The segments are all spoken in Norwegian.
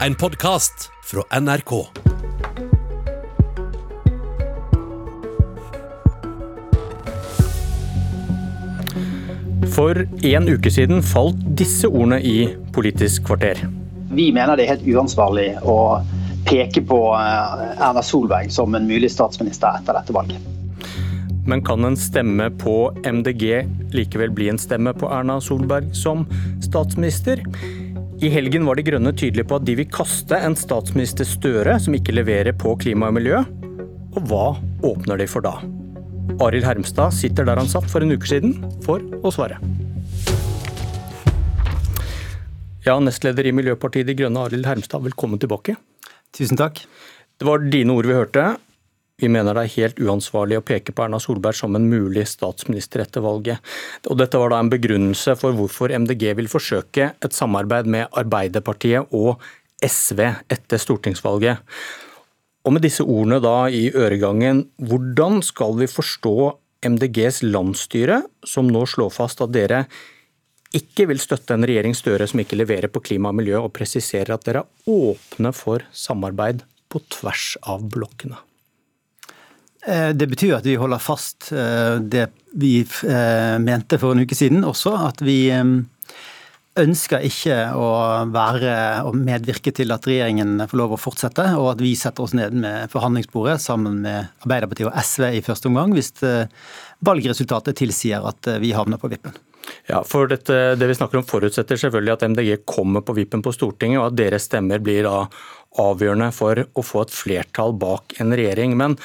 En podkast fra NRK. For en uke siden falt disse ordene i Politisk kvarter. Vi mener det er helt uansvarlig å peke på eh, Erna Solberg som en mulig statsminister etter dette valget. Men kan en stemme på MDG likevel bli en stemme på Erna Solberg som statsminister? I helgen var De Grønne tydelige på at de vil kaste en statsminister Støre som ikke leverer på klima og miljø. Og hva åpner de for da? Arild Hermstad sitter der han satt for en uke siden, for å svare. Ja, nestleder i Miljøpartiet De Grønne, Arild Hermstad, velkommen tilbake. Tusen takk. Det var dine ord vi hørte. Vi mener det er helt uansvarlig å peke på Erna Solberg som en mulig statsminister etter valget. Og dette var da en begrunnelse for hvorfor MDG vil forsøke et samarbeid med Arbeiderpartiet og SV etter stortingsvalget. Og med disse ordene da i øregangen, hvordan skal vi forstå MDGs landsstyre, som nå slår fast at dere ikke vil støtte en regjering Støre som ikke leverer på klima og miljø, og presiserer at dere er åpne for samarbeid på tvers av blokkene? Eh, det betyr at vi holder fast eh, det vi eh, mente for en uke siden også, at vi ønsker ikke å være og medvirke til at regjeringen får lov å fortsette, og at vi setter oss ned med forhandlingsbordet sammen med Arbeiderpartiet og SV i første omgang, hvis valgresultatet tilsier at vi havner på vippen. Ja, for dette, Det vi snakker om forutsetter selvfølgelig at MDG kommer på vippen på Stortinget, og at deres stemmer blir da avgjørende for å få et flertall bak en regjering. Men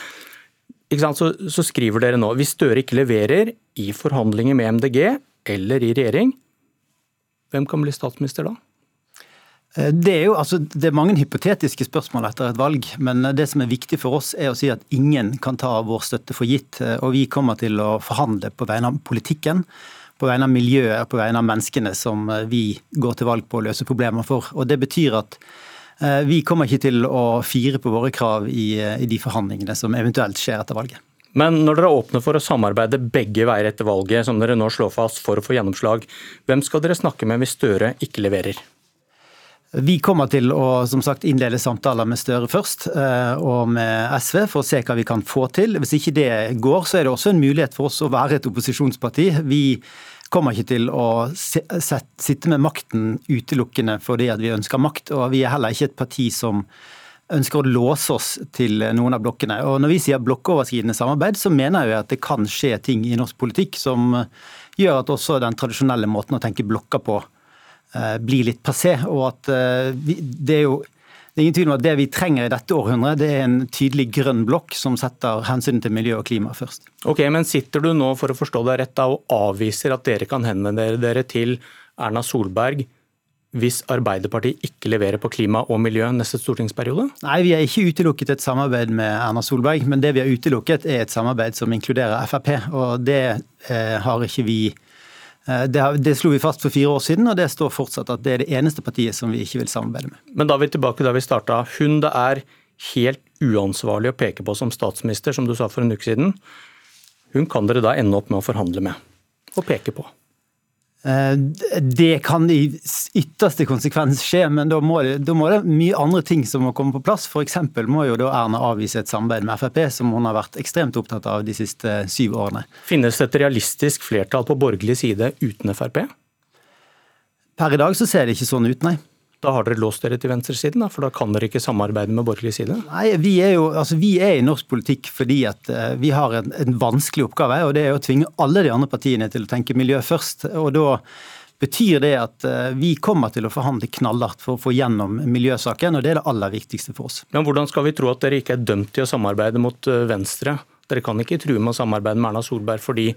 så, så, skriver dere nå hvis Støre ikke leverer i forhandlinger med MDG eller i regjering, hvem kan bli statsminister da? Eh, det er jo altså, det er mange hypotetiske spørsmål etter et valg, men det som er viktig for oss er å si at ingen kan ta vår støtte for gitt. Eh, og vi kommer til å forhandle på vegne av politikken, på vegne av miljøet på vegne av menneskene som eh, vi går til valg på å løse problemer for. Og Det betyr at vi kommer ikke til å fire på våre krav i, i de forhandlingene som eventuelt skjer etter valget. Men når dere åpner for å samarbeide begge veier etter valget, som dere nå slår fast for å få gjennomslag, hvem skal dere snakke med hvis Støre ikke leverer? Vi kommer til å som sagt, innlede samtaler med Støre først, eh, og med SV, for å se hva vi kan få til. Hvis ikke det går, så er det også en mulighet for oss å være et opposisjonsparti. Vi kommer ikke til å sitte med makten utelukkende fordi at vi ønsker makt. Og vi er heller ikke et parti som ønsker å låse oss til noen av blokkene. Og Når vi sier blokkoverskridende samarbeid, så mener jeg at det kan skje ting i norsk politikk som gjør at også den tradisjonelle måten å tenke blokker på eh, blir litt passé. Og at eh, det er jo det er ingen tvil om at det vi trenger i dette århundret, det er en tydelig grønn blokk som setter hensynet til miljø og klima først. Ok, Men sitter du nå for å forstå deg rett da, og avviser at dere kan henvende dere til Erna Solberg hvis Arbeiderpartiet ikke leverer på klima og miljø neste stortingsperiode? Nei, vi har ikke utelukket et samarbeid med Erna Solberg, men det vi har utelukket er et samarbeid som inkluderer Frp. Og det eh, har ikke vi det, det, slo vi fast for fire år siden, og det står fortsatt at det er det eneste partiet som vi ikke vil samarbeide med. Men da er vi tilbake da vi starta. Hun det er helt uansvarlig å peke på som statsminister, som du sa for en uke siden. Hun kan dere da ende opp med å forhandle med og peke på? Eh, det kan i ytterste konsekvens skje, men da må, det, da må, det, mye andre ting som må komme på plass. F.eks. må jo da Erna avvise et samarbeid med Frp, som hun har vært ekstremt opptatt av de siste syv årene. Finnes det et realistisk flertall på borgerlig side uten Frp? Per i dag så ser det ikke sånn ut, nei. Da har dere låst dere til venstresiden, for da kan dere ikke samarbeide med borgerlig side? Nei, Vi er jo, altså vi er i norsk politikk fordi at uh, vi har en, en, vanskelig oppgave. og Det er å tvinge alle de andre partiene til å tenke miljø først. og da betyr det at uh, vi kommer til å forhandle knallhardt for å få gjennom miljøsaken, og det er det aller viktigste for oss. Men Hvordan skal vi tro at dere ikke er dømt til å samarbeide mot uh, Venstre? Dere kan ikke true med å samarbeide med Erna Solberg fordi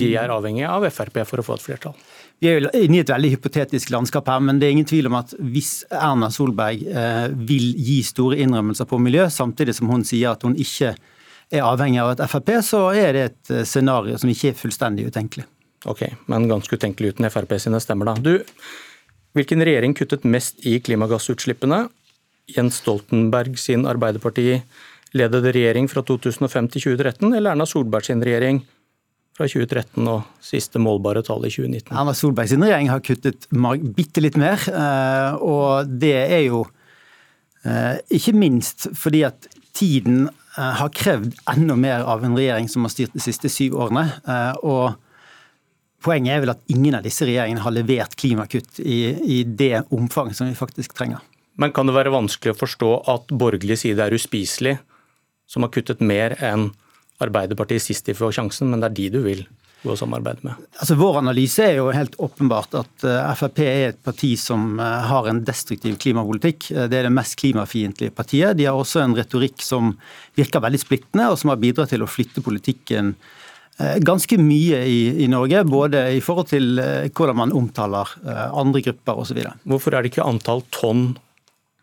de er avhengig av Frp for å få et flertall? Vi er jo inne i et veldig hypotetisk landskap her, men det er ingen tvil om at hvis Erna Solberg eh, vil gi store innrømmelser på miljø, samtidig som hun sier at hun ikke er avhengig av et Frp, så er det et eh, scenario som ikke er fullstendig utenkelig. Ok, men ganske utenkelig uten Frp sine stemmer, da. Du, hvilken regjering kuttet mest i klimagassutslippene? Jens Stoltenberg sin Arbeiderparti ledede regjering fra 2005 til 2013, eller Erna Solberg sin regjering fra 2013 og siste målbare tall i 2019. Erna Solberg sin regjering har kuttet bitte litt mer, eh, og det er jo Ikke minst fordi at tiden har krevd enda mer av en regjering som har styrt de siste syv årene. og Poenget er vel at ingen av disse regjeringene har levert klimakutt i, i det omfang som vi faktisk trenger. Men kan det være vanskelig å forstå at borgerlig side er uspiselig, som har kuttet mer enn Arbeiderpartiet sist de får sjansen, men det er de du vil gå og samarbeide med? Altså, vår analyse er jo helt åpenbart at eh, Frp er et parti som eh, har en destruktiv klimapolitikk. Eh, det er det mest klimafiendtlige partiet. De har også en retorikk som virker veldig splittende, og som har bidratt til å flytte politikken ganske mye i, i, Norge, både i forhold til hvordan man omtaler andre grupper osv. Hvorfor er det ikke antall tonn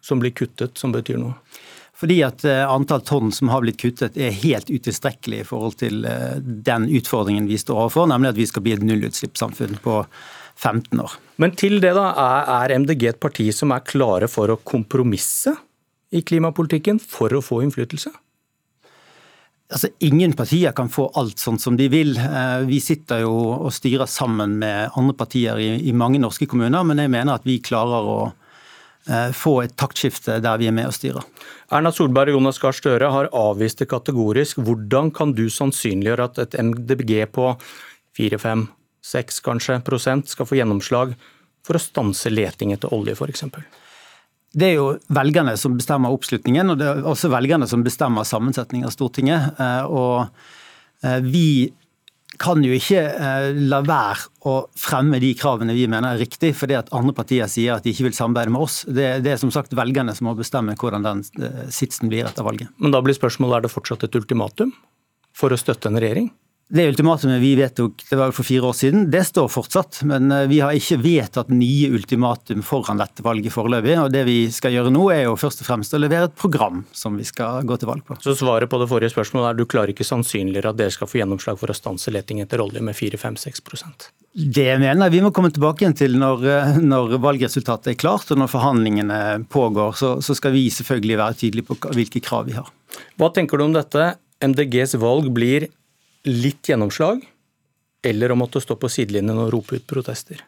som blir kuttet som betyr noe? Fordi at eh, antall tonn som har blitt kuttet er helt utilstrekkelig i forhold til eh, den utfordringen vi står overfor, nemlig at vi skal bli et nullutslippssamfunn på 15 år. Men til det, da. Er MDG et parti som er klare for å kompromisse i klimapolitikken for å få innflytelse? Altså, Ingen partier kan få alt sånn som de vil. Eh, vi sitter jo og styrer sammen med andre partier i, i mange norske kommuner, men jeg mener at vi klarer å få et taktskifte der vi er med og styrer. Erna Solberg og Jonas Gahr Støre har avvist det kategorisk. Hvordan kan du sannsynliggjøre at et MDG på 4-5-6 kanskje prosent skal få gjennomslag for å stanse leting etter olje f.eks.? Det er jo velgerne som bestemmer oppslutningen, og det er også velgerne som bestemmer sammensetningen av Stortinget. Eh, og eh, vi kan jo ikke eh, la være å fremme de kravene vi mener er riktig, fordi at andre partier sier at de ikke vil samarbeide med oss. Det, det er som sagt velgerne som må bestemme hvordan den eh, sitsen blir etter valget. Men da blir spørsmålet er det fortsatt et ultimatum for å støtte en regjering? Det ultimatumet vi vedtok det var for fire år siden, det står fortsatt. Men eh, vi har ikke vedtatt nye ultimatum foran dette valget foreløpig. Og det vi skal gjøre nå, er jo først og fremst å levere et program som vi skal gå til valg på. Så svaret på det forrige spørsmålet er du klarer ikke sannsynligere at dere skal få gjennomslag for å stanse leting etter olje med 4-5-6% Det mener jeg vi må komme tilbake igjen til når, eh, når valgresultatet er klart og når forhandlingene pågår. Så, så skal vi selvfølgelig være tydelige på hvilke krav vi har. Hva tenker du om dette? MDGs valg blir litt gjennomslag, eller å måtte stå på sidelinjen og rope ut protester?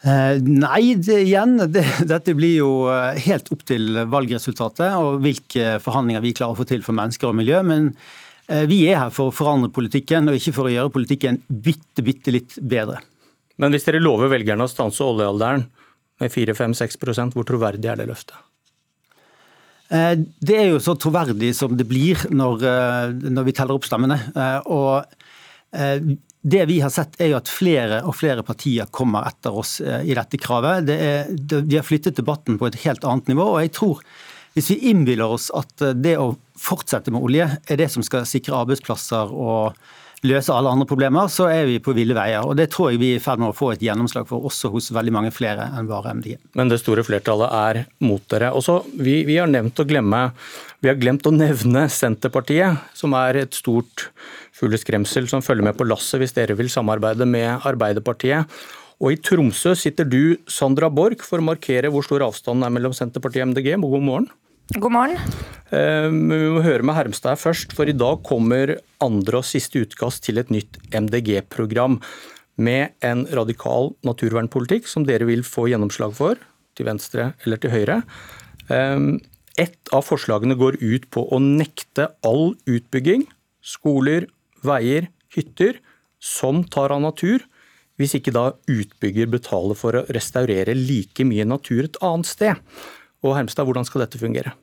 Eh, nei, det, igjen, det, dette blir jo eh, helt opp til valgresultatet og hvilke forhandlinger vi klarer å få til for mennesker og miljø. Men eh, vi er her for å forandre politikken, og ikke for å gjøre politikken bitte, bitte litt bedre. Men hvis dere lover velgerne å stanse oljealderen med 4-5-6% hvor troverdig er det løftet? Eh, det er jo så troverdig som det blir når, eh, når vi teller opp stemmene. Eh, og det vi har sett er jo at flere og flere partier kommer etter oss i dette kravet. Det er, de har flyttet debatten på et helt annet nivå. og jeg tror hvis vi innbiller oss at det å fortsette med olje er det som skal sikre arbeidsplasser og løse alle andre problemer, så er vi på ville veier. Og Det tror jeg vi er i ferd med å få et gjennomslag for, også hos veldig mange flere enn bare MDG. Men det store flertallet er mot dere. Også, vi, vi, har nevnt å glemme vi har glemt å nevne Senterpartiet, som er et stort fugleskremsel som følger med på lasset hvis dere vil samarbeide med Arbeiderpartiet. Og I Tromsø sitter du, Sandra Borch, for å markere hvor stor avstanden er mellom Senterpartiet og MDG. God morgen. God morgen. Eh, vi må høre med Hermstad først, for i dag kommer andre og siste utkast til et nytt MDG-program med en radikal naturvernpolitikk som dere vil få gjennomslag for, til venstre eller til høyre. Eh, et av forslagene går ut på å nekte all utbygging, skoler, veier, hytter, som tar av natur, hvis ikke da utbygger betaler for å restaurere like mye natur et annet sted. Og Hermstad, hvordan skal dette fungere?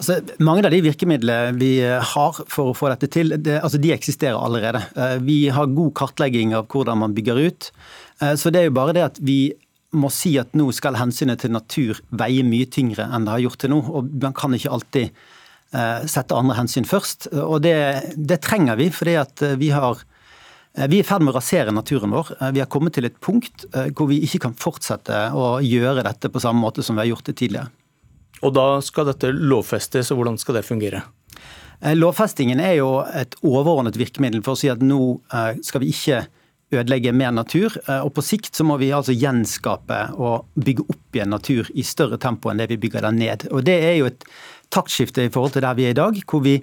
Altså, mange av de virkemidlene vi har for å få dette til, det, altså, de eksisterer allerede. Eh, vi har god kartlegging av hvordan man bygger ut. Eh, så det er jo bare det at vi må si at nå skal hensynet til natur veie mye tyngre enn det har gjort til nå. Og man kan ikke alltid eh, sette andre hensyn først. Og det, det trenger vi, fordi vi vi er i ferd med å rasere naturen vår. Vi har kommet til et punkt hvor vi ikke kan fortsette å gjøre dette på samme måte som vi har gjort det tidligere. Og da skal dette lovfestes, og hvordan skal det fungere? Eh, lovfestingen er jo et overordnet virkemiddel for å si at nå eh, skal vi ikke ødelegge mer natur. Eh, og på sikt så må vi altså gjenskape og bygge opp igjen natur i større tempo enn det vi bygger den ned. Og det er jo et taktskifte i forhold til der vi er i dag, hvor vi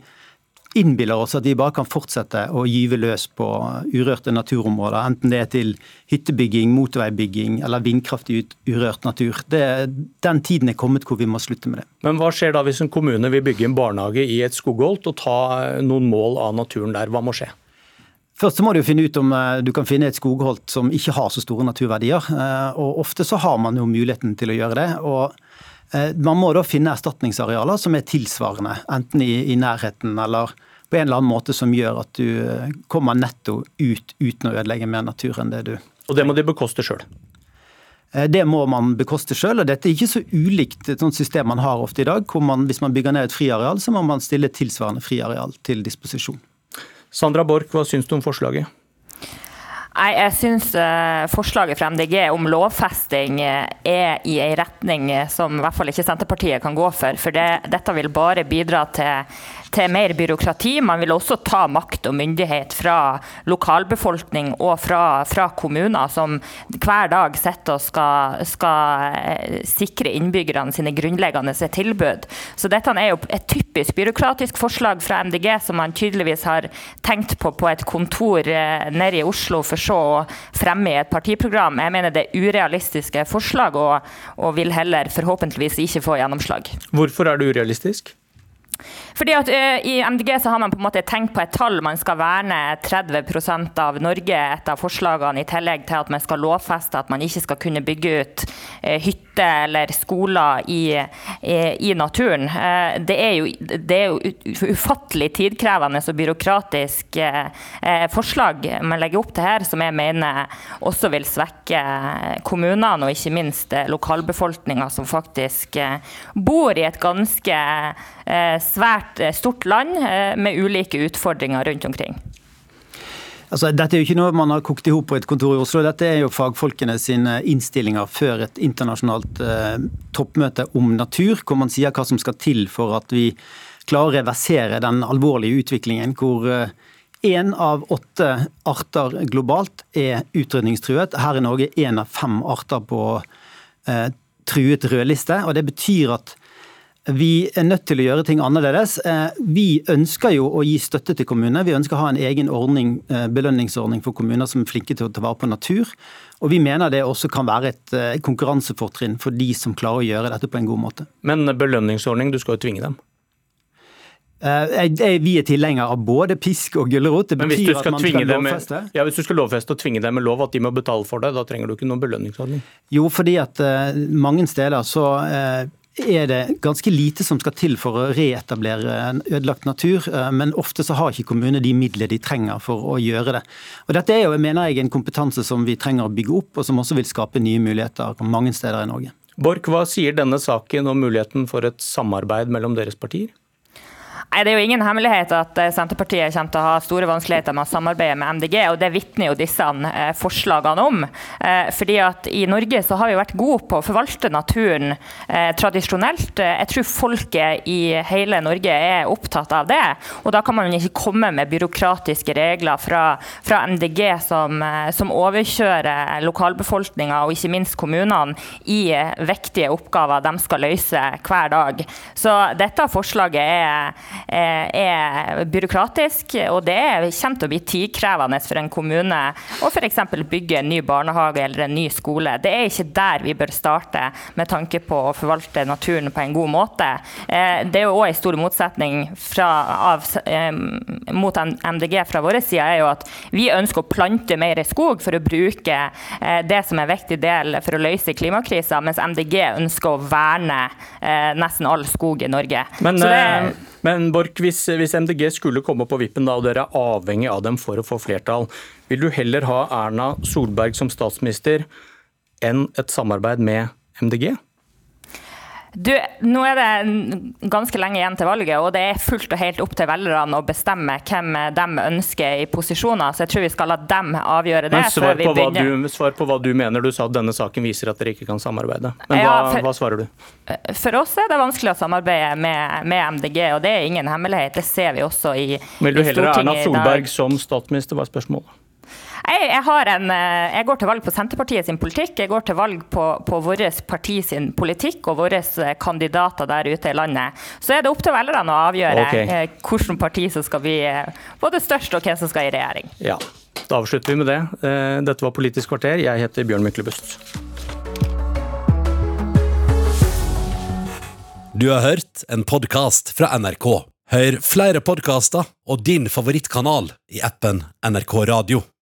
innbiller oss at vi bare kan fortsette å gyve løs på urørte naturområder, enten det er til hyttebygging, motorveibygging eller vindkraft i urørt natur. Det, den tiden er kommet hvor vi må slutte med det. Men hva skjer da hvis en kommune vil bygge en barnehage i et skogholt og ta noen mål av naturen der? Hva må skje? Først så må du finne ut om eh, du kan finne et skogholt som ikke har så store naturverdier. Eh, og Ofte så har man jo muligheten til å gjøre det. og eh, Man må da finne erstatningsarealer som er tilsvarende, enten i, i nærheten eller på en eller annen måte som gjør at du kommer netto ut uten å ødelegge mer natur enn det du Og det må de bekoste sjøl? Det må man bekoste sjøl, og dette er ikke så ulikt et sånt system man har ofte i dag. hvor man, Hvis man bygger ned et friareal, så må man stille tilsvarende friareal til disposisjon. Sandra Borch, hva syns du om forslaget? Nei, Jeg syns uh, forslaget fra MDG om lovfesting uh, er i en retning uh, som i hvert fall ikke Senterpartiet kan gå for. For det, dette vil bare bidra til til mer byråkrati. Man vil også ta makt og myndighet fra lokalbefolkning og fra, fra kommuner, som hver dag sitter og skal, skal, eh, sikre innbyggerne sine grunnleggende tilbud. Så dette er jo et typisk byråkratisk forslag fra MDG, som man tydeligvis har tenkt på på et kontor eh, nede i Oslo, for så å fremme i et partiprogram. Jeg mener det er urealistiske forslag, og, og vil heller forhåpentligvis ikke få gjennomslag. Hvorfor er det urealistisk? Fordi at ø, I MDG så har man på en måte tenkt på et tall. Man skal verne 30% av Norge, et av forslagene, i tillegg til at man skal lovfeste at man ikke skal kunne bygge ut ø, hytter eller skoler i, i, i naturen. Det, er jo, det, er jo, ufattelig tidkrevende og byråkratisk forslag man legger opp til her, som jeg mener også vil svekke kommunene og ikke minst lokalbefolkninga som faktisk bor i et ganske svært eh, stort land eh, med ulike utfordringer rundt omkring. Altså, dette er jo ikke noe man har kokt i hop på et kontor i Oslo. Dette er jo fagfolkene sine innstillinger før et internasjonalt eh, toppmøte om natur, hvor man sier hva som skal til for at vi klarer å reversere den alvorlige utviklingen hvor én eh, av åtte arter globalt er utrydningstruet. Her i Norge én av fem arter på eh, truet rødliste. og Det betyr at vi er nødt til å gjøre ting annerledes. Eh, vi ønsker jo å gi støtte til kommunene. Vi ønsker å ha en egen ordning, eh, belønningsordning for kommuner som er flinke til å ta vare på natur. Og vi mener det også kan være et eh, konkurransefortrinn for de som klarer å gjøre dette på en god måte. Men belønningsordning, du skal jo tvinge dem? vi er tilhengere av både pisk og gulrot. Det betyr at man skal lovfeste. ja, Hvis du skal lovfeste og tvinge dem med lov at de må betale for det, da trenger du ikke noen belønningsordning? Jo, fordi at mange steder så er det ganske lite som skal til for å reetablere en ødelagt natur. Eh, men ofte så har ikke kommunene de midlene de trenger for å gjøre det. Og Dette er jo, mener jeg, en kompetanse som vi trenger å bygge opp, og som også vil skape nye muligheter mange steder i Norge. Borch, hva sier denne saken om muligheten for et samarbeid mellom deres partier? Nei, Det er jo ingen hemmelighet at eh, Senterpartiet kommer til å ha store vanskeligheter med å samarbeide med MDG, og det vitner jo disse eh, forslagene om. Eh, fordi at I Norge så har vi vært gode på å forvalte naturen tradisjonelt. Jeg tror folket i hele Norge er opptatt av det. og Da kan man ikke komme med byråkratiske regler fra, fra MDG som, som overkjører lokalbefolkninga og ikke minst kommunene i viktige oppgaver de skal løse hver dag. Så dette forslaget er er byråkratisk, og det kommer til å bli tidkrevende for en kommune å f.eks. bygge en ny barnehage eller en ny skole. Det er ikke der vi bør starte med tanke på å forvalte naturen på en god måte. Eh, det er jo òg en stor motsetning fra, av, eh, mot MDG fra vår side, er jo at vi ønsker å plante mer skog for å bruke det som er en viktig del for å løse klimakrisa, mens MDG ønsker å verne nesten all skog i Norge. Men, det, men Borch, hvis, hvis, MDG skulle komme på vippen, da, og dere er avhengig av dem for å få flertall, vil du heller ha Erna Solberg som statsminister enn et samarbeid med MDG? Du, nå er det ganske lenge igjen til valget, og det er fullt og helt opp til velgerne å bestemme hvem de ønsker i posisjoner. Så jeg tror vi skal la dem avgjøre det. Men svar på, hva du, svar på hva du mener. Du sa at denne saken viser at dere ikke kan samarbeide. Men ja, hva, hva, svarer du? For oss er det vanskelig å samarbeide med, med, MDG, og det er ingen hemmelighet. Det ser vi også i, Stortinget i dag. Vil du heller ha Erna Solberg som statsminister, var spørsmålet? Jeg, jeg, en, eh, jeg, går til valg på Senterpartiet sin politikk. Jeg går til valg på, på vårt parti sin politikk og våre eh, kandidater der ute i landet. Så er det opp til velgerne å avgjøre okay. Eh, hvilket parti som skal bli både størst, og hvem som skal i regjering. Ja, Da avslutter vi med det. Dette var Politisk kvarter. Jeg heter Bjørn Myklebust. Du har hørt en podkast fra NRK. Hør flere podkaster og din favorittkanal i appen NRK Radio.